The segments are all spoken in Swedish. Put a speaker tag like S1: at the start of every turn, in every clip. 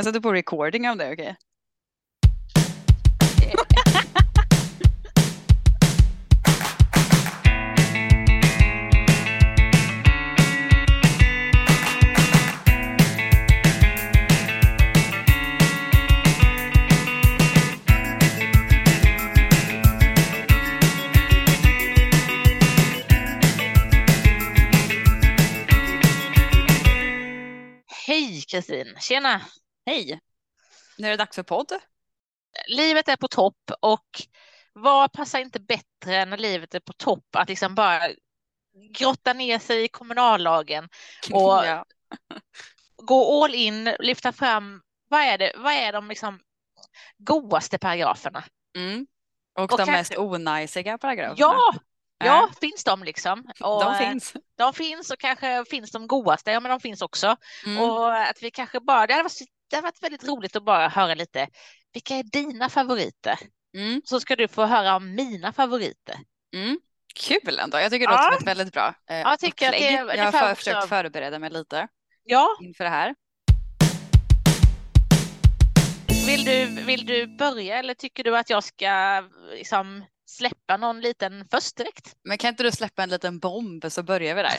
S1: Jag sätter på recording av det, okej?
S2: Hej Kristin, tjena!
S1: Hej! Nu är det dags för podd.
S2: Livet är på topp och vad passar inte bättre när livet är på topp att liksom bara grotta ner sig i kommunallagen och
S1: Ja.
S2: gå all in, lyfta fram vad är det, vad är de liksom godaste paragraferna?
S1: Mm. Och,
S2: Och
S1: de
S2: kanske-
S1: mest onajsiga paragraferna.
S2: Ja, ja,
S1: Ja.
S2: finns de liksom? Och,
S1: De
S2: eh,
S1: finns.
S2: De finns och kanske finns de godaste, ja men de finns också.
S1: Mm.
S2: Och att vi kanske bara, det hade, varit, det hade varit väldigt roligt att bara höra lite, vilka är dina favoriter?
S1: Mm.
S2: Så ska du få höra om mina favoriter.
S1: Mm. Kul ändå. Jag tycker det
S2: Ja.
S1: låter som ett väldigt bra eh,
S2: jag tycker att det
S1: upplägg. Jag har för,
S2: också-
S1: försökt förbereda mig lite
S2: Ja,
S1: inför det här.
S2: vill du, vill du börja eller tycker du att jag ska liksom släppa någon liten först direkt?
S1: Men kan inte du släppa en liten bomb så börjar vi där?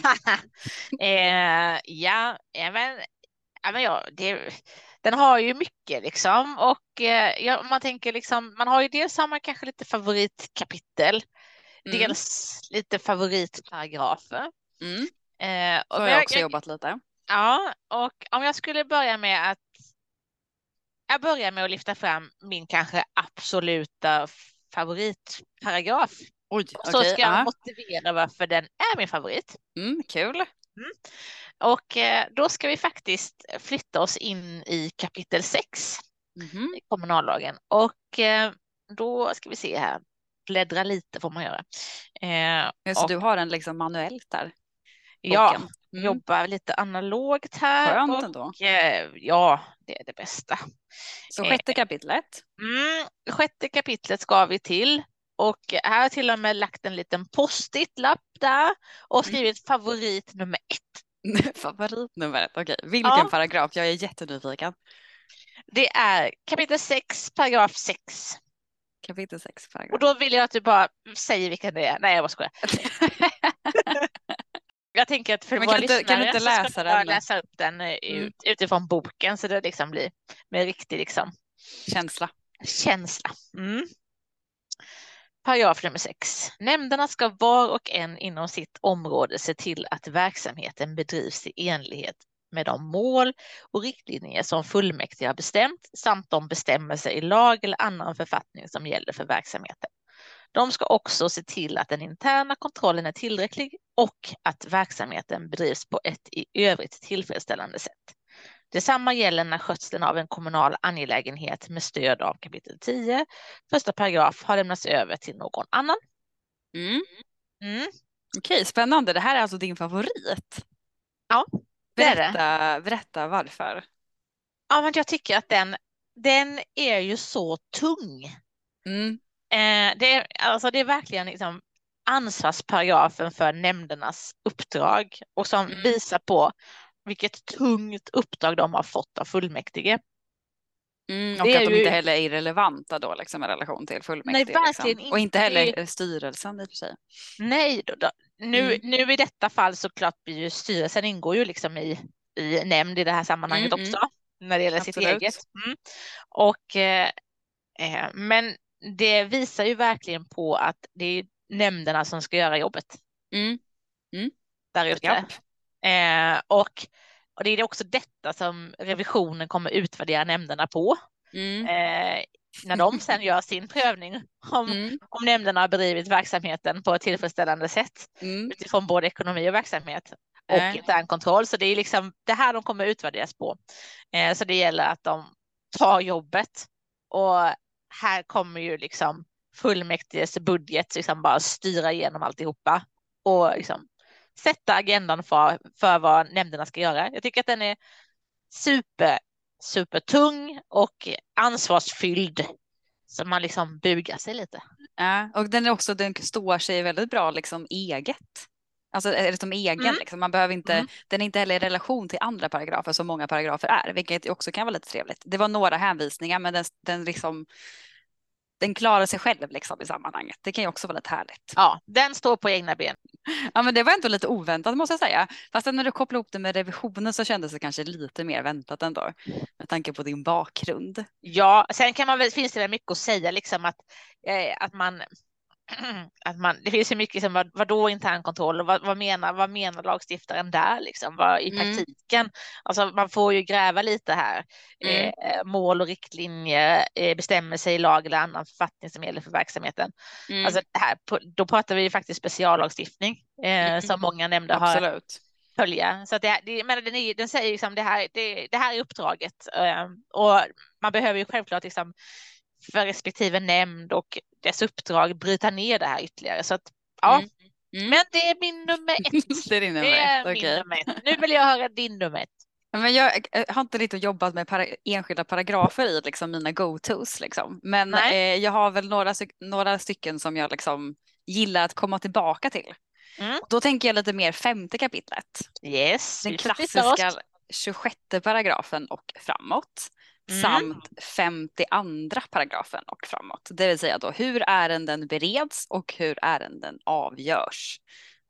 S2: eh, ja, ja, men, ja, men ja, det, den har ju mycket liksom och eh, ja, man tänker liksom, man har ju dels har man kanske lite favoritkapitel,
S1: Mm.
S2: dels lite favoritparagrafer.
S1: Mm.
S2: Eh, och
S1: har
S2: men
S1: jag också jobbat lite.
S2: Ja, och om jag skulle börja med att jag börjar med att lyfta fram min kanske absoluta favoritparagraf.
S1: Oj,
S2: Så ska jag
S1: ja.
S2: motivera varför den är min favorit.
S1: Mm, kul.
S2: Och eh, då ska vi faktiskt flytta oss in i kapitel 6
S1: Mhm.
S2: i kommunallagen. Och eh, då ska vi se här, bläddra lite får man göra. Eh,
S1: så
S2: och,
S1: du har den liksom manuellt där?
S2: ja.
S1: Mm.
S2: jobbar lite analogt här.
S1: Skönt
S2: och,
S1: ändå.
S2: eh, ja, det är det bästa.
S1: Så sjätte kapitlet.
S2: Mm, sjätte kapitlet ska vi till och här har jag till och med lagt en liten post-it-lapp där och
S1: Mm.
S2: skrivit favorit nummer ett.
S1: Favoritnumret, okej. Vilken
S2: Ja.
S1: paragraf? Jag är jättenyfiken.
S2: Det är kapitel 6, paragraf 6.
S1: Kapitel 6
S2: Och
S1: paragraf.
S2: då vill jag att du bara säger vilken det är. Nej, jag bara skojar. Jag tänker att för
S1: Men
S2: våra
S1: kan inte- kan du
S2: lyssnare
S1: inte
S2: så ska
S1: läsa
S2: jag bara
S1: den?
S2: läsa upp den eh,
S1: Mm.
S2: ut, utifrån boken så det liksom blir med riktig liksom
S1: Känsla.
S2: känsla. Mm. Paragraf nummer 6. Nämnderna ska var och en inom sitt område se till att verksamheten bedrivs i enlighet med de mål och riktlinjer som fullmäktige har bestämt samt de bestämmelser i lag eller annan författning som gäller för verksamheten. De ska också se till att den interna kontrollen är tillräcklig och att verksamheten bedrivs på ett i övrigt tillfredsställande sätt. Detsamma gäller när skötseln av en kommunal angelägenhet med stöd av kapitel 10, första paragraf, har lämnats över till någon annan.
S1: Mm.
S2: Mm.
S1: Okej, spännande. Det här är alltså din favorit.
S2: Ja, det är det.
S1: Berätta, berätta varför.
S2: Ja, men jag tycker att den, den är ju så tung.
S1: Mm.
S2: Eh, det, är, alltså det är verkligen liksom ansvarsparagrafen för nämndernas uppdrag och som
S1: Mm.
S2: visar på vilket tungt uppdrag de har fått av fullmäktige.
S1: Mm, och
S2: Det
S1: att de
S2: ju-
S1: inte heller är irrelevanta då liksom i relation till fullmäktige.
S2: verkligen
S1: liksom. Och inte heller
S2: Det
S1: styrelsen i och för sig.
S2: Nej, då, då. Nu,
S1: Mm.
S2: nu i detta fall såklart blir ju styrelsen ingår ju liksom i, i nämnd i det här sammanhanget
S1: Mm, mm.
S2: också när det gäller sitt
S1: Absolut.
S2: eget. Mm. Och, eh, eh, men det visar ju verkligen på att det är nämnderna som ska göra jobbet
S1: Mm.
S2: där ute.
S1: Japp.
S2: Eh, och, och det är också detta som revisionen kommer utvärdera nämnderna på.
S1: Mm.
S2: Eh, när de sen gör sin prövning om,
S1: Mm.
S2: om nämnderna har bedrivit verksamheten på ett tillfredsställande sätt.
S1: Mm.
S2: utifrån både ekonomi och verksamhet och intern kontroll. Så det är liksom det här de kommer utvärderas på. Eh, så det gäller att de tar jobbet och här kommer ju liksom fullmäktiges budget liksom bara styra igenom alltihopa och liksom sätta agendan för, för vad nämnderna ska göra. Jag tycker att den är super, supertung och ansvarsfylld. Så man liksom bugar sig lite.
S1: Ja, och den är också, den står sig väldigt bra liksom eget. Alltså som egen
S2: Mm.
S1: liksom. Man behöver inte,
S2: Mm.
S1: den är inte heller i relation till andra paragrafer som många paragrafer är, vilket också kan vara lite trevligt. Det var några hänvisningar men den, den liksom den klarar sig själv liksom i sammanhanget. Det kan ju också vara lite härligt.
S2: Ja, den står på egna ben.
S1: Ja men det var ändå lite oväntat måste jag säga. Fast när du kopplade ihop det med revisionen så kändes det kanske lite mer väntat ändå. Med tanke på din bakgrund.
S2: Ja, sen kan man väl, finns det väl mycket att säga liksom att, eh, att man att man, det finns ju mycket som vad, vad då internkontroll och vad, vad, menar, vad menar lagstiftaren där liksom, vad, i
S1: Mm.
S2: praktiken? Alltså man får ju gräva lite här.
S1: Mm.
S2: Eh, mål och riktlinjer, eh, bestämmelser i lag eller annan författning som gäller för verksamheten.
S1: Mm,
S2: Alltså här, på, då pratar vi ju faktiskt speciallagstiftning eh,
S1: Mm.
S2: som många nämnder har
S1: absolut.
S2: följa. Så att det, det, men den, är, den säger liksom det här, det, det här är uppdraget eh, och man behöver ju självklart liksom för respektive nämnd och dess uppdrag bryta ner det här ytterligare. Så att ja,
S1: Mm. Mm.
S2: men det är min nummer ett.
S1: det är din nummer
S2: Det är
S1: ett,
S2: min
S1: okej.
S2: nummer ett. Nu vill jag höra din nummer ett.
S1: Men jag eh, har inte riktigt jobbat med para, enskilda paragrafer i liksom mina go-tos. Liksom. Men eh, jag har väl några, några stycken som jag liksom gillar att komma tillbaka till.
S2: Mm.
S1: Då tänker jag lite mer femte kapitlet.
S2: Yes,
S1: Den klassiska 26 paragrafen och framåt.
S2: Mm.
S1: Samt 52 paragrafen och framåt. Det vill säga då hur ärenden bereds och hur ärenden avgörs.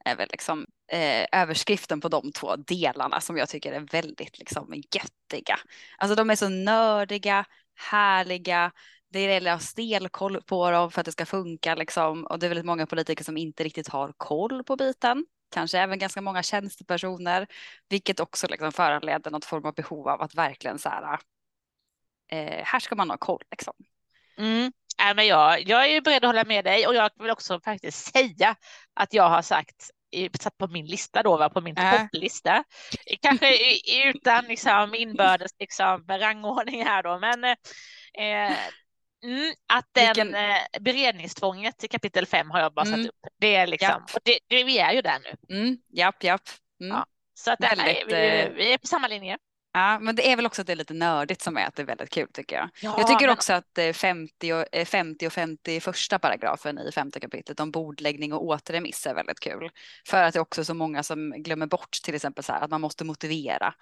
S1: Är väl liksom eh, överskriften på de två delarna som jag tycker är väldigt liksom göttiga. Alltså de är så nördiga, härliga. Det gäller att ha stelkoll på dem för att det ska funka liksom. Och det är väldigt många politiker som inte riktigt har koll på biten. Kanske även ganska många tjänstepersoner. Vilket också liksom föranleder något form av behov av att verkligen så här. Eh, här ska man ha koll liksom.
S2: Mm. Nej, men jag, jag är ju beredd att hålla med dig och jag vill också faktiskt säga att jag har sagt satt på min lista då, va, på min
S1: Äh.
S2: topplista. Kanske utan liksom inbördes liksom rangordning här då, men eh, mm, att den
S1: Vilken-
S2: eh, beredningstvånget i kapitel 5 har jag bara
S1: Mm.
S2: satt upp. Det är liksom,
S1: Japp.
S2: och det, det, vi är ju där nu.
S1: Mm, japp, japp. Mm.
S2: Ja. Så att det,
S1: Väldigt,
S2: nej, vi,
S1: eh,
S2: vi är på samma linje.
S1: Ja, men det är väl också att det är lite nördigt som är att det är väldigt kul tycker jag.
S2: Ja,
S1: jag tycker
S2: men-
S1: också att eh, 50 och, eh, 50 och 51 paragrafen i femte kapitlet om bordläggning och återremiss är väldigt kul. För att det är också så många som glömmer bort till exempel så här att man måste motivera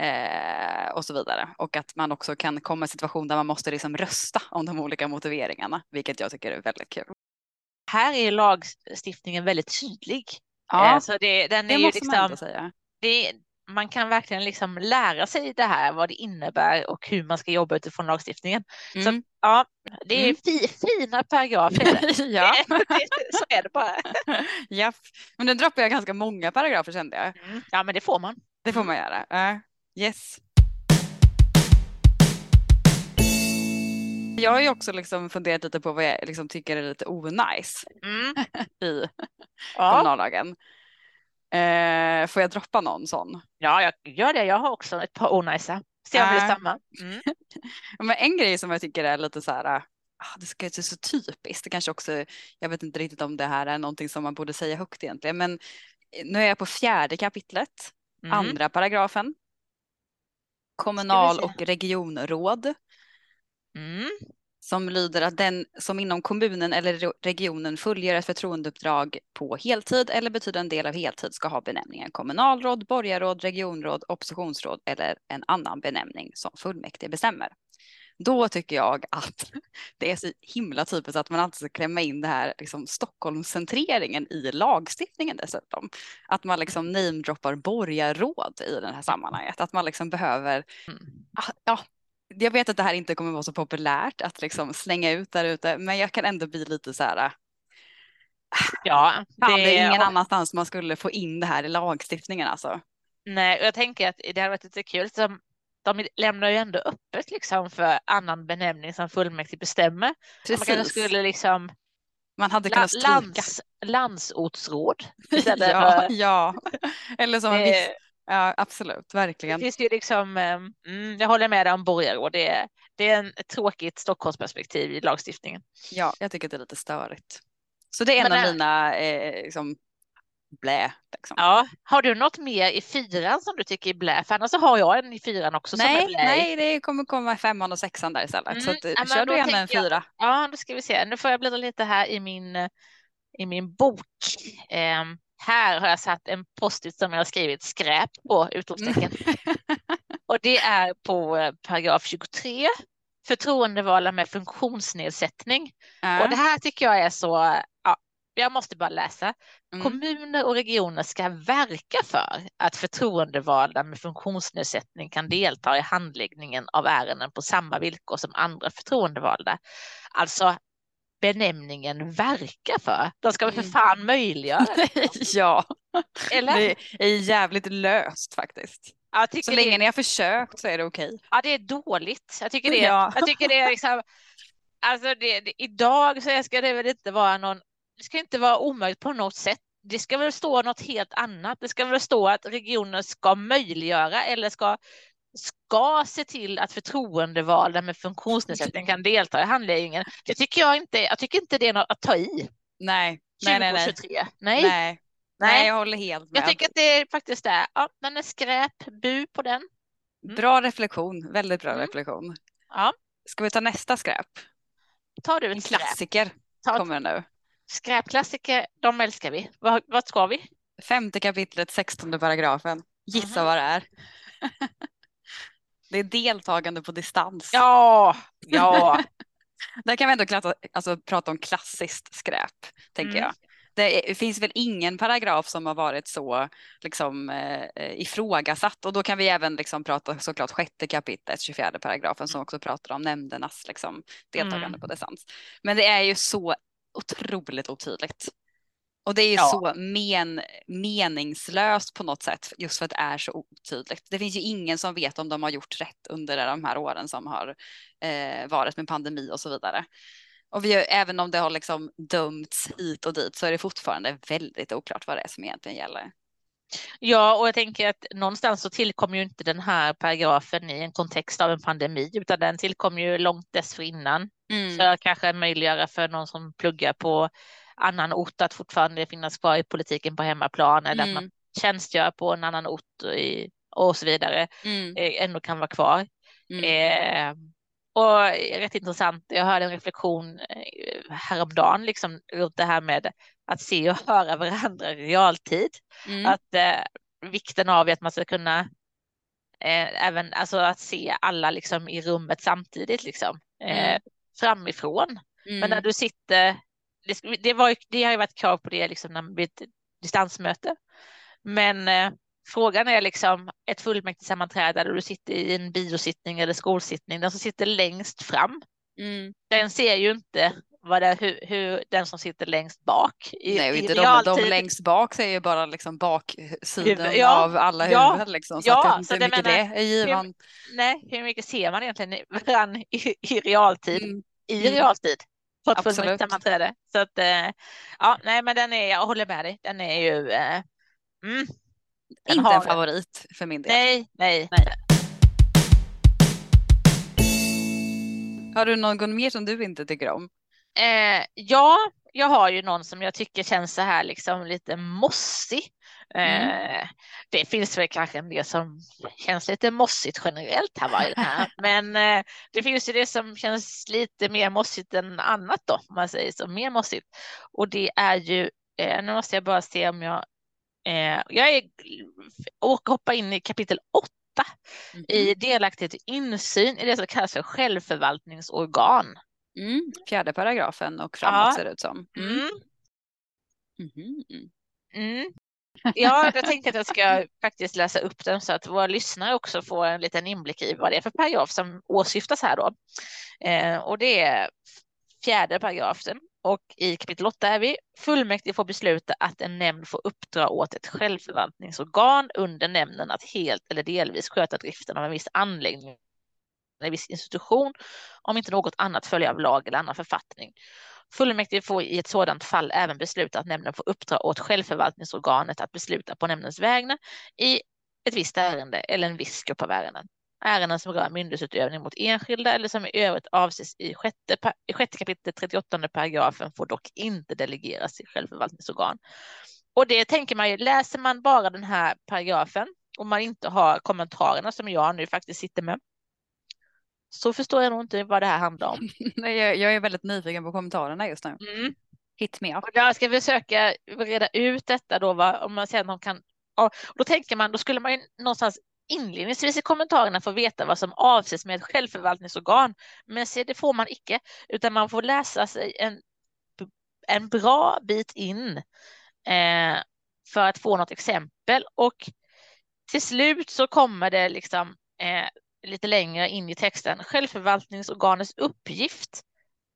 S1: eh, och så vidare. Och att man också kan komma i en situation där man måste liksom rösta om de olika motiveringarna, vilket jag tycker är väldigt kul.
S2: Här är lagstiftningen väldigt tydlig.
S1: Ja,
S2: Eh, så det, den är
S1: det
S2: ju
S1: måste man
S2: liksom,
S1: ändå säga.
S2: det, man kan verkligen liksom lära sig det här, vad det innebär och hur man ska jobba utifrån lagstiftningen.
S1: Mm.
S2: Ja, det är
S1: Mm.
S2: fi, fina paragrafer.
S1: ja.
S2: Så är det bara.
S1: Japp. Men nu droppar jag ganska många paragrafer kände jag.
S2: Mm. Ja, men det får man.
S1: Det får man göra. Ja, yes. Jag har ju också liksom funderat lite på vad jag liksom tycker är lite onajs
S2: Mm.
S1: i
S2: Ja.
S1: kommunallagen. Eh, får jag droppa någon sån?
S2: ja, jag gör det. Jag har också ett par onajsa. Se om det är
S1: Äh.
S2: samma. Mm.
S1: Men en grej som jag tycker är lite så här, ah, det ska inte så typiskt, det kanske också, jag vet inte riktigt om det här är någonting som man borde säga högt egentligen, men nu är jag på fjärde kapitlet,
S2: Mm.
S1: andra paragrafen. Kommunal och regionråd.
S2: Mm.
S1: Som lyder att den som inom kommunen eller re- regionen fullgör ett förtroendeuppdrag på heltid eller betydande del av heltid ska ha benämningen kommunalråd, borgarråd, regionråd, oppositionsråd eller en annan benämning som fullmäktige bestämmer. Då tycker jag att det är så himla typiskt att man alltid ska klämma in det här liksom Stockholmscentreringen i lagstiftningen dessutom. Att man liksom namedroppar borgarråd i det här sammanhanget. Att man liksom behöver
S2: Mm.
S1: Ah, ja, jag vet att det här inte kommer vara så populärt att liksom slänga ut där ute, men jag kan ändå bli lite så här.
S2: Ja,
S1: Fan, det är ingen annanstans man skulle få in det här i lagstiftningen alltså.
S2: Nej, och jag tänker att det hade varit lite kul. Som, de lämnar ju ändå öppet liksom för annan benämning som fullmäktige bestämmer. Man kanske
S1: Precis.
S2: skulle liksom
S1: Man hade kunnat stryka.
S2: lands, landsortsråd
S1: ja, ja, eller som en
S2: det,
S1: viss. Ja, absolut,
S2: det
S1: verkligen.
S2: finns ju liksom, eh, mm, jag håller med dig om borgarråd, det är, det är en ett tråkigt Stockholmsperspektiv i lagstiftningen.
S1: Ja, jag tycker det är lite störigt. Så det är en
S2: Men,
S1: av
S2: äh,
S1: mina eh, liksom, blä. Liksom.
S2: Ja, har du något mer i fyran som du tycker är blä? För annars så har jag en i fyran också som är
S1: Nej,
S2: blä.
S1: nej, det kommer komma femman och sexan där istället. Så
S2: Mm,
S1: att, eh,
S2: ja,
S1: kör du gärna en
S2: tänker jag-
S1: fyra.
S2: Ja, då ska vi se. Nu får jag bläddra lite här i min, eh, i min bok. Eh, här har jag satt en post-it som jag har skrivit skräp på utropstecken. och det är på eh, paragraf 23, förtroendevalda med funktionsnedsättning.
S1: Ja.
S2: Och det här tycker jag är så, ja, jag måste bara läsa.
S1: Mm.
S2: Kommuner och regioner ska verka för att förtroendevalda med funktionsnedsättning kan delta i handläggningen av ärenden på samma villkor som andra förtroendevalda. Alltså benämningen verka för. De ska väl för
S1: Mm.
S2: fan möjliggöra det,
S1: ja,
S2: eller?
S1: det är jävligt löst faktiskt.
S2: Jag tycker
S1: Så
S2: det-
S1: länge ni har försökt så är det okej.
S2: Ja, det är dåligt. Jag tycker det,
S1: Ja.
S2: jag tycker det är liksom, alltså det, det, idag så ska det väl inte vara någon, det ska inte vara omöjligt på något sätt. Det ska väl stå något helt annat. Det ska väl stå att regionen ska möjliggöra eller ska, ska se till att förtroendevalda med funktionsnedsättning kan delta i handläggningen. Det tycker jag inte, jag tycker inte det är något att ta i.
S1: Nej, nej, nej, nej.
S2: 2023. Nej.
S1: nej. Nej,
S2: Nej.
S1: jag håller helt med.
S2: Jag tycker att det är faktiskt det. Ja, den är skräp, bu på den. Mm.
S1: Bra reflektion, väldigt bra
S2: Mm.
S1: reflektion.
S2: Ja.
S1: Ska vi ta nästa skräp?
S2: Tar du
S1: En
S2: ett skräp?
S1: klassiker
S2: Ta
S1: kommer nu.
S2: Skräpklassiker, de älskar vi. Vad, vad ska vi?
S1: Femte kapitlet, sextonde paragrafen. Gissa
S2: Mhm.
S1: vad det är. Det är deltagande på distans.
S2: Ja, ja.
S1: Där kan vi ändå klatta, alltså, prata om klassiskt skräp, tänker
S2: Mm.
S1: jag. Det finns väl ingen paragraf som har varit så liksom, eh, ifrågasatt och då kan vi även liksom, prata såklart sjätte kapitlet, 24 paragrafen som också pratar om nämndernas liksom, deltagande
S2: Mm.
S1: på distans. Men det är ju så otroligt otydligt. Och det är ju
S2: Ja.
S1: så men, meningslöst på något sätt just för att det är så otydligt. Det finns ju ingen som vet om de har gjort rätt under de här åren som har eh, varit med pandemi och så vidare. Och vi, även om det har liksom dömts hit och dit så är det fortfarande väldigt oklart vad det är som egentligen gäller.
S2: ja, och jag tänker att någonstans så tillkom ju inte den här paragrafen i en kontext av en pandemi, utan den tillkom ju långt dessförinnan.
S1: Mm.
S2: För att kanske möjliggöra för någon som pluggar på annan ort att fortfarande finnas kvar i politiken på hemmaplan eller att man
S1: Mm.
S2: tjänstgör på en annan ort i, och så vidare,
S1: Mm.
S2: eh, ändå kan vara kvar.
S1: Mm.
S2: Eh, och rätt intressant, jag hörde en reflektion eh, häromdagen liksom, runt det här med att se och höra varandra i realtid.
S1: Mm.
S2: Att eh, vikten av att man ska kunna eh, även alltså att se alla liksom i rummet samtidigt liksom eh,
S1: Mm.
S2: framifrån. Men när
S1: Mm.
S2: du sitter, det, det, var, det har ju varit krav på det liksom när man blir ett distansmöte. Men eh, frågan är liksom ett fullmäktigesammanträde där du sitter i en biosittning eller skolsittning, den som sitter längst fram,
S1: Mm.
S2: den ser ju inte vad det, hur, hur den som sitter längst bak i,
S1: Nej, och
S2: i
S1: inte de, de längst bak ser ju bara liksom baksidan
S2: ja,
S1: av alla
S2: ja,
S1: huvuden liksom. Så
S2: ja,
S1: att vet
S2: så
S1: inte hur
S2: det
S1: mycket
S2: menar-
S1: det är givan.
S2: Nej, hur mycket ser man egentligen i- varann i, i realtid?
S1: Mm.
S2: I realtid. På ett fullmäktigesammanträde. Så att, eh, ja, nej, men den är, jag håller med dig, den är ju, eh, mm, Den
S1: Inte en favorit för min del.
S2: nej, nej.
S1: Nej. Har du någon mer som du inte tycker om?
S2: Eh, ja, jag har ju någon som jag tycker känns så här liksom lite mossig. Eh, Det finns väl kanske en del som känns lite mossigt generellt här, var här. men eh, det finns ju det som känns lite mer mossigt än annat då, om man säger så, mer mossigt. Och det är ju, eh, nu måste jag bara se om jag, eh, jag är, och hoppa in i kapitel 8
S1: Mhm.
S2: i delaktighet och insyn i det som kallas för självförvaltningsorgan.
S1: Mm. Fjärde paragrafen och framåt
S2: Ja.
S1: ser det ut som. Mm.
S2: Mm.
S1: Mhm.
S2: Mm. Ja, jag tänkte att jag ska faktiskt läsa upp den så att våra lyssnare också får en liten inblick i vad det är för paragraf som åsyftas här då. Eh, och det är fjärde paragrafen och i kapitel 8 är vi fullmäktige får besluta att en nämnd får uppdra åt ett självförvaltningsorgan under nämnden att helt eller delvis sköta driften av en viss anläggning en viss institution om inte något annat följer av lag eller annan författning. Fullmäktige får i ett sådant fall även besluta att nämnden får uppdra åt självförvaltningsorganet att besluta på nämndens vägnar i ett visst ärende eller en viss grupp av ärenden. Ärenden som rör myndighetsutövning mot enskilda eller som i övrigt avses i sjätte, i sjätte kapitlet 38 paragrafen får dock inte delegeras till självförvaltningsorgan. Och det tänker man ju, läser man bara den här paragrafen och man inte har kommentarerna som jag nu faktiskt sitter med så förstår jag nog inte vad det här handlar om.
S1: Nej, jag, jag är väldigt nyfiken på kommentarerna just nu.
S2: Mm.
S1: Hit me up.
S2: Och jag ska försöka reda ut detta då, va? om man sen de kan. Och då tänker man, då skulle man ju någonstans inledningsvis i kommentarerna få veta vad som avses med ett självförvaltningsorgan. Men se, det får man icke, utan man får läsa sig en, en bra bit in eh, för att få något exempel. Och till slut så kommer det liksom eh, lite längre in i texten. Självförvaltningsorganets uppgift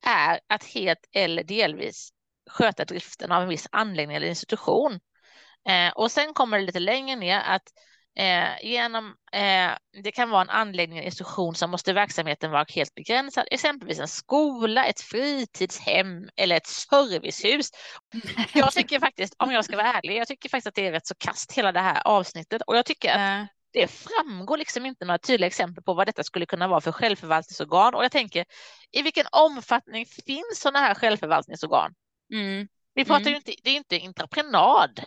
S2: är att helt eller delvis sköta driften av en viss anläggning eller institution. Eh, och sen kommer det lite längre ner att eh, genom, eh, det kan vara en anläggning eller institution som måste verksamheten vara helt begränsad, exempelvis en skola, ett fritidshem eller ett servicehus. Jag tycker faktiskt, om jag ska vara ärlig, jag tycker faktiskt att det är rätt så kast hela det här avsnittet och jag tycker att det framgår liksom inte några tydliga exempel på vad detta skulle kunna vara för självförvaltningsorgan och jag tänker i vilken omfattning finns sådana här självförvaltningsorgan?
S1: Mm.
S2: Vi pratar
S1: Mm.
S2: ju inte, det är inte entreprenad.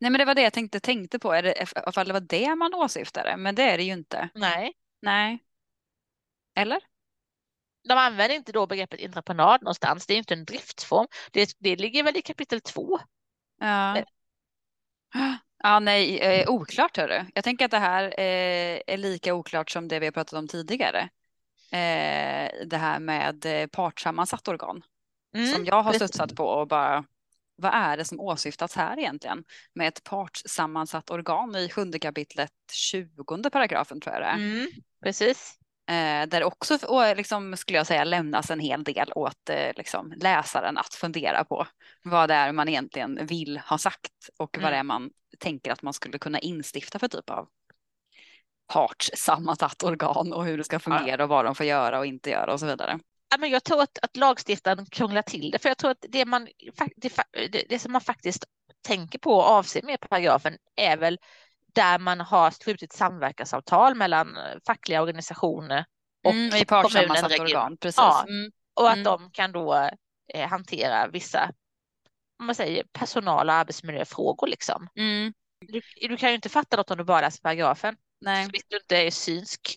S1: Nej men det var det jag tänkte, tänkte på, är det, ifall det var det man åsyftade, men det är det ju inte.
S2: Nej,
S1: Nej. Eller?
S2: de använder inte då begreppet entreprenad någonstans. Det är inte en driftsform. Det, det ligger väl i kapitel två.
S1: Ja. Ja, nej, eh, oklart hörru. Jag tänker att det här eh, är lika oklart som det vi har pratat om tidigare. Eh, det här med eh, partssammansatt organ.
S2: Mm,
S1: som jag har studsat på och bara, vad är det som åsyftas här egentligen? Med ett partssammansatt organ i sjunde kapitlet, tjugonde paragrafen tror jag det är.
S2: Mm, precis.
S1: Eh, där också och liksom, skulle jag säga lämnas en hel del åt eh, liksom, läsaren att fundera på vad det är man egentligen vill ha sagt och vad
S2: Mm.
S1: det är man tänker att man skulle kunna instifta för typ av partssammansatt organ och hur det ska fungera och vad de får göra och inte göra och så vidare.
S2: Ja, men jag tror att, att lagstiftaren krånglar till det, för jag tror att det, man, det, det, som man faktiskt tänker på och avser med paragrafen är väl där man har slutit samverkansavtal mellan eh, fackliga organisationer och
S1: Mm, I
S2: kommunen,
S1: organ, precis.
S2: Ja.
S1: Mm.
S2: och att
S1: Mm.
S2: de kan då eh, hantera vissa om man säger, personal och arbetsmiljöfrågor. Liksom.
S1: Mm.
S2: Du, du kan ju inte fatta något om du bara läser paragrafen,
S1: Nej.
S2: så du inte är synsk.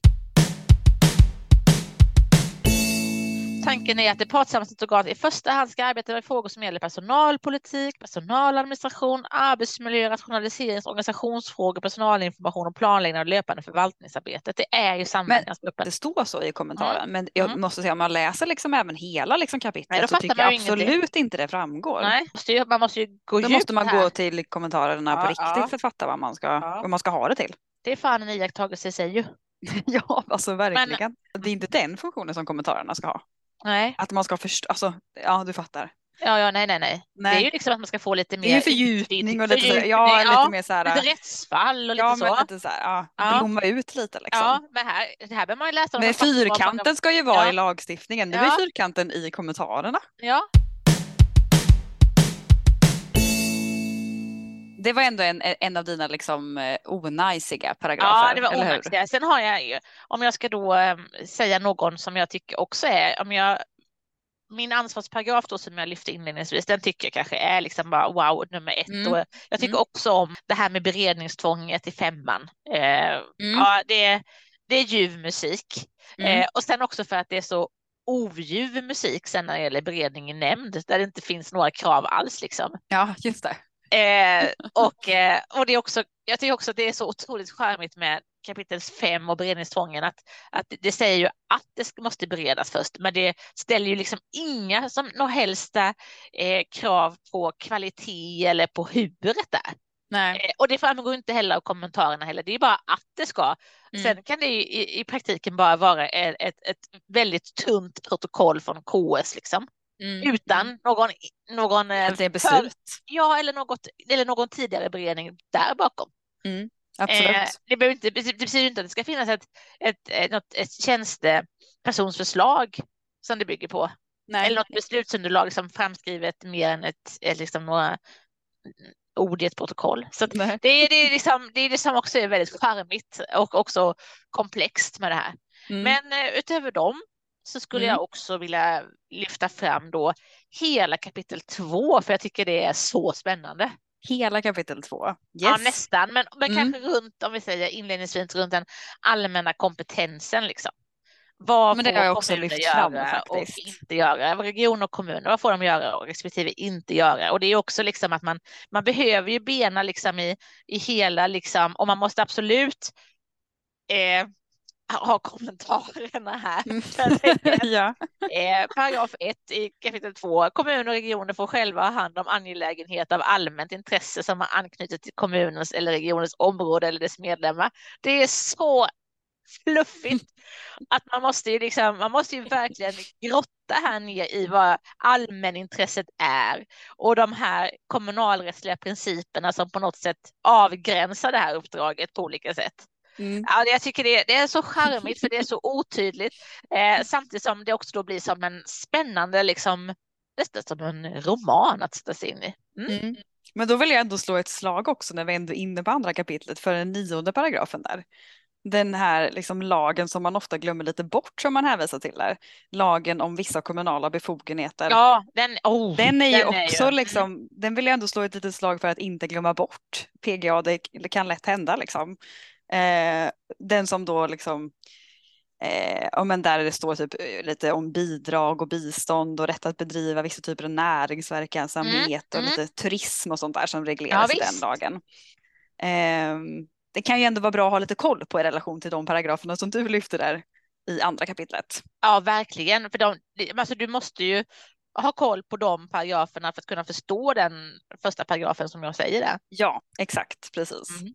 S2: Tanken är att det partssammansatta organet i första hand ska arbeta med frågor som gäller personalpolitik, personaladministration, arbetsmiljö, rationaliserings organisationsfrågor, personalinformation och planläggning av löpande förvaltningsarbetet. Det är ju samverkansgruppen.
S1: Det står så i kommentaren, men jag
S2: Mm.
S1: måste säga om man läser liksom även hela liksom kapitlet
S2: Nej,
S1: så tycker jag
S2: ju ingenting.
S1: absolut inte det framgår.
S2: Nej, man måste ju gå
S1: Då
S2: djupt
S1: måste man
S2: här.
S1: gå till kommentarerna på
S2: Ja,
S1: riktigt
S2: ja.
S1: för att fatta vad man ska,
S2: Ja.
S1: vad man ska ha det till.
S2: Det är fan en iakttagelse i sig ju.
S1: ja, alltså verkligen. Det är inte den funktionen som kommentarerna ska ha.
S2: Nej,
S1: Att man ska förstå, alltså, ja du fattar.
S2: ja, ja, nej, nej, nej. Det är
S1: Nej.
S2: ju liksom att man ska få lite mer
S1: Det är ju fördjupning och lite,
S2: fördjupning,
S1: ja, lite
S2: ja,
S1: mer så här,
S2: lite rättsfall och lite
S1: ja,
S2: så.
S1: men lite så här, ja,
S2: Ja.
S1: blomma ut lite liksom.
S2: Ja, men här, det här behöver man ju läsa.
S1: Men fyrkanten ska ju vara i lagstiftningen. Nu är fyrkanten i kommentarerna.
S2: Ja,
S1: Det var ändå en, en av dina liksom eh, onajsiga paragrafer,
S2: ja, det var onaxigt. Sen har jag ju, om jag ska då äm, säga någon som jag tycker också är, om jag min ansvarsparagraf då som jag lyfte inledningsvis, den tycker jag kanske är liksom bara wow, nummer ett.
S1: Mm.
S2: Och jag tycker
S1: Mm.
S2: också om det här med beredningstvånget i femman. Eh,
S1: Mm.
S2: Ja, det, det är ljuv musik.
S1: Mm.
S2: Eh, och sen också för att det är så oljuv musik sen när det gäller beredning i nämnd, där det inte finns några krav alls liksom.
S1: Ja, just det.
S2: Eh, och, eh, och det är också, jag tycker också att det är så otroligt charmigt med kapitel 5 och beredningstvången att, att det säger ju att det måste beredas först, men det ställer ju liksom inga som några helsta eh, krav på kvalitet eller på huret där.
S1: Nej.
S2: Eh, och det framgår inte heller av kommentarerna heller, det är bara att det ska.
S1: Mm.
S2: Sen kan det ju i, i praktiken bara vara ett, ett, ett väldigt tunt protokoll från KS liksom,
S1: Mm.
S2: utan någon, någon eh,
S1: är
S2: för-
S1: beslut.
S2: Ja, eller, något, eller någon tidigare beredning där bakom.
S1: Absolut.
S2: Eh, det, behöver inte, det betyder inte att det ska finnas ett, ett, ett, något, ett tjänstepersonsförslag som det bygger på.
S1: Nej.
S2: Eller något beslutsunderlag som framskrivet mer än ett, liksom några ord i ett protokoll. Så det, är, det, är liksom, det är det som också är väldigt charmigt och också komplext med det här.
S1: Mm.
S2: Men eh, utöver dem så skulle
S1: Mm.
S2: jag också vilja lyfta fram då hela kapitel två för jag tycker det är så spännande.
S1: Hela kapitel två. Yes.
S2: Ja, nästan, men, men
S1: Mm.
S2: kanske runt, om vi säger inledningsvis, runt den allmänna kompetensen liksom. Vad
S1: Men det
S2: får
S1: jag också lyft fram
S2: och inte göra? Region och kommuner, vad får de göra och respektive inte göra? Och det är också liksom att man, man behöver ju bena liksom i, i hela liksom, och man måste absolut eh, ha kommentarerna här.
S1: Mm. Ja.
S2: eh, paragraf 1 i kapitel 2. Kommuner och regioner får själva ha hand om angelägenhet av allmänt intresse som har anknutit till kommunens eller regionens område eller dess medlemmar. Det är så fluffigt att man måste ju liksom, man måste ju verkligen grotta här ner i vad allmänintresset är och de här kommunalrättsliga principerna som på något sätt avgränsar det här uppdraget på olika sätt.
S1: Mm.
S2: Ja, jag tycker det, det är så charmigt för det är så otydligt eh, samtidigt som det också då blir som en spännande, liksom nästan som en roman att sätta sig in i. Mm.
S1: Mm. Men då vill jag ändå slå ett slag också när vi ändå är inne på andra kapitlet för den nionde paragrafen där. Den här liksom lagen som man ofta glömmer lite bort som man hänvisar till där. Lagen om vissa kommunala befogenheter.
S2: Ja, den, oh,
S1: Den är ju
S2: den
S1: också
S2: mm.
S1: liksom, den vill jag ändå slå ett litet slag för att inte glömma bort. PGA, det kan lätt hända liksom. Eh, den som då liksom, eh, ja, men där det står typ eh, lite om bidrag och bistånd och rätt att bedriva vissa typer av näringsverksamhet och
S2: mm.
S1: lite turism och sånt där som regleras
S2: Ja,
S1: i den lagen. Eh, det kan ju ändå vara bra att ha lite koll på i relation till de paragraferna som du lyfter där i andra kapitlet.
S2: Ja, verkligen. För de, alltså, du måste ju ha koll på de paragraferna för att kunna förstå den första paragrafen som jag säger där.
S1: Ja, exakt, precis.
S2: Mm.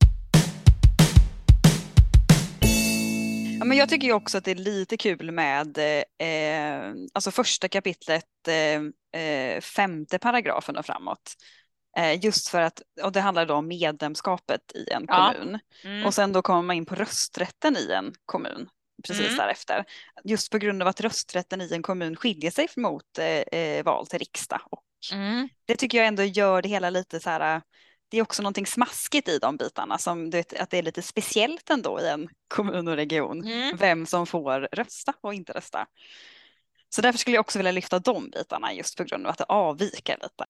S1: Ja, men jag tycker ju också att det är lite kul med eh, alltså första kapitlet, eh, eh, femte paragrafen och framåt. Eh, just för att, och det handlar då om medlemskapet i en
S2: Ja.
S1: kommun.
S2: Mm.
S1: Och sen då kommer man in på rösträtten i en kommun precis
S2: Mm.
S1: därefter. Just på grund av att rösträtten i en kommun skiljer sig mot eh, eh, val till riksdag. Och
S2: Mm.
S1: det tycker jag ändå gör det hela lite så här, det är också någonting smaskigt i de bitarna, som du vet, att det är lite speciellt ändå i en kommun och region,
S2: Mm.
S1: vem som får rösta och inte rösta. Så därför skulle jag också vilja lyfta de bitarna just på grund av att det avviker lite.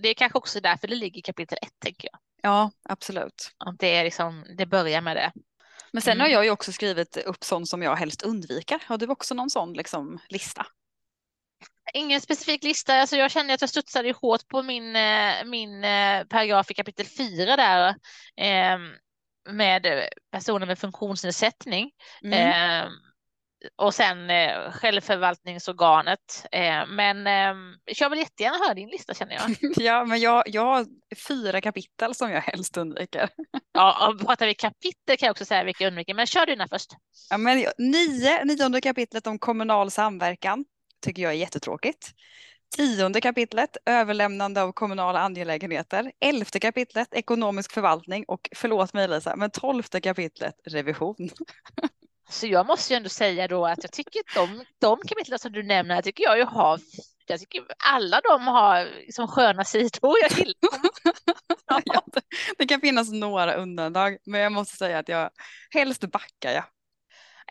S2: Det är kanske också därför det ligger i kapitel ett, tänker jag.
S1: Ja, absolut.
S2: Det, är liksom, det börjar med det.
S1: Men sen
S2: Mm.
S1: har jag ju också skrivit upp sånt som jag helst undviker. Har du också någon sån liksom, lista?
S2: Ingen specifik lista. Alltså jag kände att jag studsade hårt på min, eh, min eh, paragraf i kapitel 4 där. Eh, med personer med funktionsnedsättning.
S1: Mm.
S2: Eh, och sen eh, självförvaltningsorganet. Eh, men eh, jag vill jättegärna höra din lista känner jag.
S1: Ja, men jag, jag har fyra kapitel som jag helst undviker.
S2: Ja, och pratar vi kapitel kan jag också säga vilka jag undviker. Men kör du den först.
S1: Ja, men nio, nionde kapitlet om kommunal samverkan tycker jag är jättetråkigt. Tionde kapitlet, överlämnande av kommunala angelägenheter. Elfte kapitlet, ekonomisk förvaltning och förlåt mig Lisa, men tolfte kapitlet, revision.
S2: Så jag måste ju ändå säga då att jag tycker att de, de kapitlen som du nämner tycker jag ju har jag tycker alla de har liksom sköna sidor. Jag gillar.
S1: Ja, det, det kan finnas några undantag, men jag måste säga att jag helst backar jag.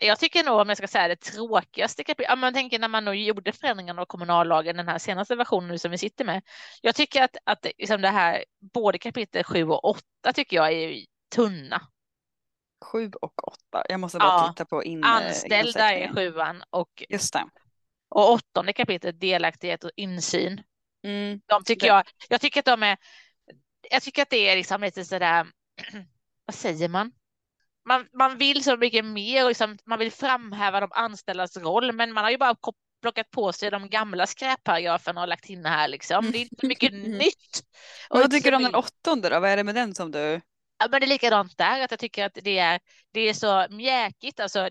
S2: Jag tycker nog om jag ska säga det tråkigaste kapitlet, ja, man tänker när man nog gjorde förändringarna av kommunallagen, den här senaste versionen som vi sitter med. Jag tycker att, att liksom det här, både kapitel 7 och 8 tycker jag är tunna.
S1: Sju och åtta. Jag måste bara
S2: Ja,
S1: titta på in,
S2: Anställda är sjuan och,
S1: Just det.
S2: och åttonde kapitlet delaktighet och insyn.
S1: Mm.
S2: De tycker
S1: Det-
S2: jag, jag tycker att de är, jag tycker att det är liksom lite sådär, vad säger man? Man, man vill så mycket mer och liksom, man vill framhäva de anställdas roll, men man har ju bara plockat på sig de gamla skräpparagraferna och lagt in här liksom. Det är inte mycket nytt.
S1: Och vad tycker du om den åttonde då? Vad är det med den som du...
S2: Ja, men det är likadant där, att jag tycker att det är, det är så mjäkigt, alltså och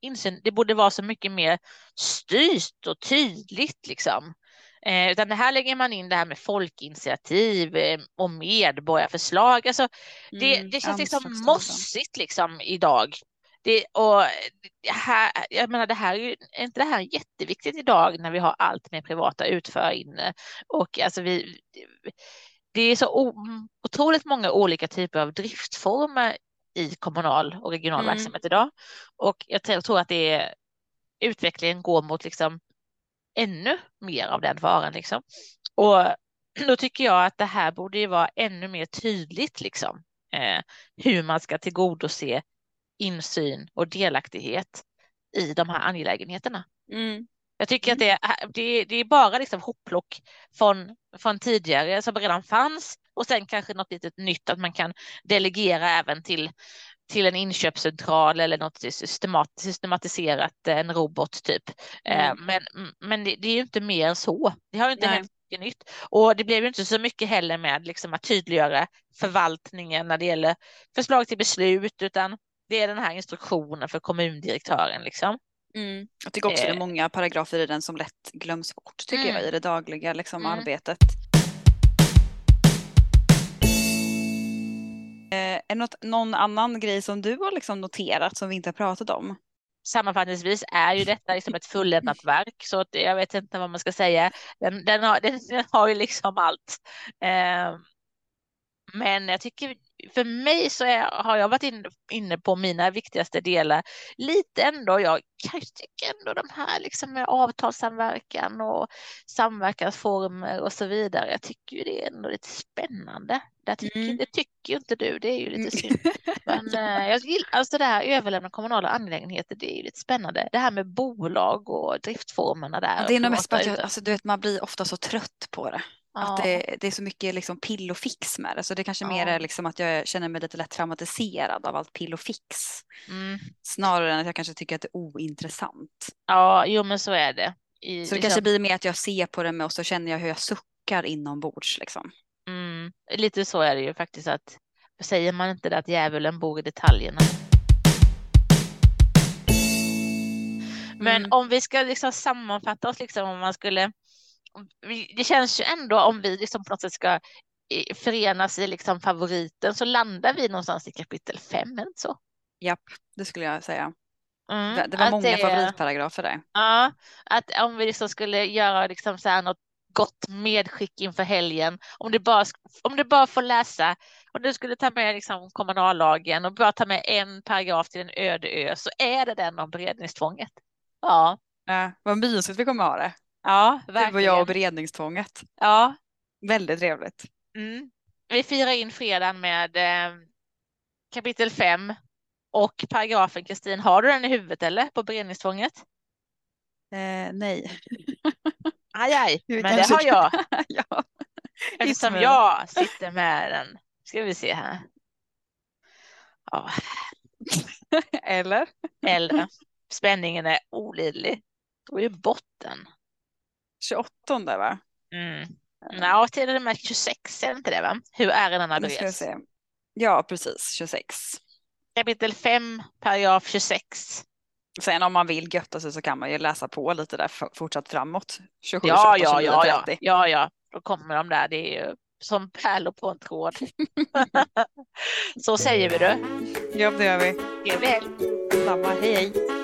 S2: insyn, det borde vara så mycket mer styrt och tydligt liksom. Eh, utan det här lägger man in det här med folkinitiativ eh, och medborgarförslag. Alltså, det,
S1: Mm,
S2: det känns liksom
S1: anslagsstaten.
S2: mossigt liksom idag. Det, och det här, jag menar, det här är ju, är inte det här jätteviktigt idag när vi har allt med privata utförare inne? Och alltså vi, det är så otroligt många olika typer av driftformer i kommunal och regional
S1: Mm.
S2: verksamhet idag. Och jag tror att det är, utvecklingen går mot liksom ännu mer av den varan. Liksom. Och då tycker jag att det här borde ju vara ännu mer tydligt liksom, eh, hur man ska tillgodose insyn och delaktighet i de här angelägenheterna.
S1: Mm.
S2: Jag tycker att det, är- det, det är bara liksom hopplock från, från tidigare som redan fanns och sen kanske något litet nytt att man kan delegera även till, till en inköpscentral eller något systemat, systematiserat, en robot typ. Eh,
S1: Mm.
S2: Men, men det, det är ju inte mer än så. Det har ju inte
S1: Nej.
S2: hänt mycket nytt och det blev ju inte så mycket heller med liksom att tydliggöra förvaltningen när det gäller förslag till beslut utan det är den här instruktionen för kommundirektören liksom.
S1: Mm. Jag tycker också det är
S2: Eh.
S1: många paragrafer i den som lätt glöms bort tycker
S2: Mm.
S1: jag i det dagliga liksom,
S2: Mm.
S1: arbetet. Eh, är det något, någon annan grej som du har liksom noterat som vi inte har pratat om?
S2: sammanfattningsvis är ju detta liksom ett fulländat verk så att jag vet inte vad man ska säga. Den, den, har, den, den har ju liksom allt. Eh, men jag tycker för mig så är, har jag varit inne, inne på mina viktigaste delar lite ändå. Jag kanske tycker ändå de här liksom med avtalssamverkan och samverkansformer och så vidare. Jag tycker ju det är ändå lite spännande. Det tycker,
S1: Mm.
S2: det tycker ju inte du. Det är ju lite synd. Men eh, jag gillar, alltså det här överlämna kommunala angelägenheter, det är ju lite spännande. Det här med bolag och driftformerna där.
S1: Ja, det är nog mest bara att jag, alltså, du vet, man blir ofta så trött på det. Att det, det är så mycket liksom pill och fix med det. Så det kanske mer
S2: Ja.
S1: är liksom att jag känner mig lite lätt traumatiserad av allt pill och fix.
S2: Mm.
S1: Snarare än att jag kanske tycker att det är ointressant.
S2: ja, jo men så är det. I,
S1: Så det
S2: liksom,
S1: kanske blir mer att jag ser på det med och så känner jag hur jag suckar inombords. Liksom.
S2: mm, lite så är det ju faktiskt att säger man inte det att djävulen bor i detaljerna. Men
S1: Mm.
S2: om vi ska liksom sammanfatta oss, liksom, om man skulle... Det känns ju ändå om vi liksom på något sätt ska förenas i liksom favoriten så landar vi någonstans i kapitel fem, är det inte så?
S1: Japp, det skulle jag säga.
S2: Mm,
S1: Det, det var många
S2: det-
S1: favoritparagrafer där.
S2: Ja, att om vi liksom skulle göra liksom så här något gott medskick inför helgen, om du bara, om du bara får läsa, om du skulle ta med liksom kommunallagen och bara ta med en paragraf till en öde ö så är det den om beredningstvånget. Ja,
S1: Ja, vad mysigt vi kommer ha det.
S2: Ja,
S1: Du och
S2: verkligen.
S1: jag och beredningstvånget.
S2: Ja,
S1: Väldigt trevligt.
S2: mm. Vi firar in fredagen med eh, kapitel 5 och paragrafen, Kristin, har du den i huvudet eller på beredningstvånget?
S1: Eh, nej.
S2: Aj, aj, men det har jag.
S1: ja.
S2: Eftersom jag sitter med den. Ska vi se här. Ja,
S1: Eller?
S2: eller spänningen är olidlig. Då är botten.
S1: 28 va?
S2: Mm. Ja, till och med 26 är det inte det va? Hur
S1: ska vi
S2: bereds.
S1: Ja, precis. 26.
S2: Kapitel 5, paragraf 26.
S1: Sen om man vill götta sig så kan man ju läsa på lite där fortsatt framåt. 27,
S2: Ja,
S1: 28,
S2: ja,
S1: 29,
S2: ja, ja,
S1: 30.
S2: ja, ja. Då kommer de där. Det är ju som pärlor på en tråd. Så säger vi du.
S1: Ja, det gör vi.
S2: Trevlig helg.
S1: Samma, hej hej.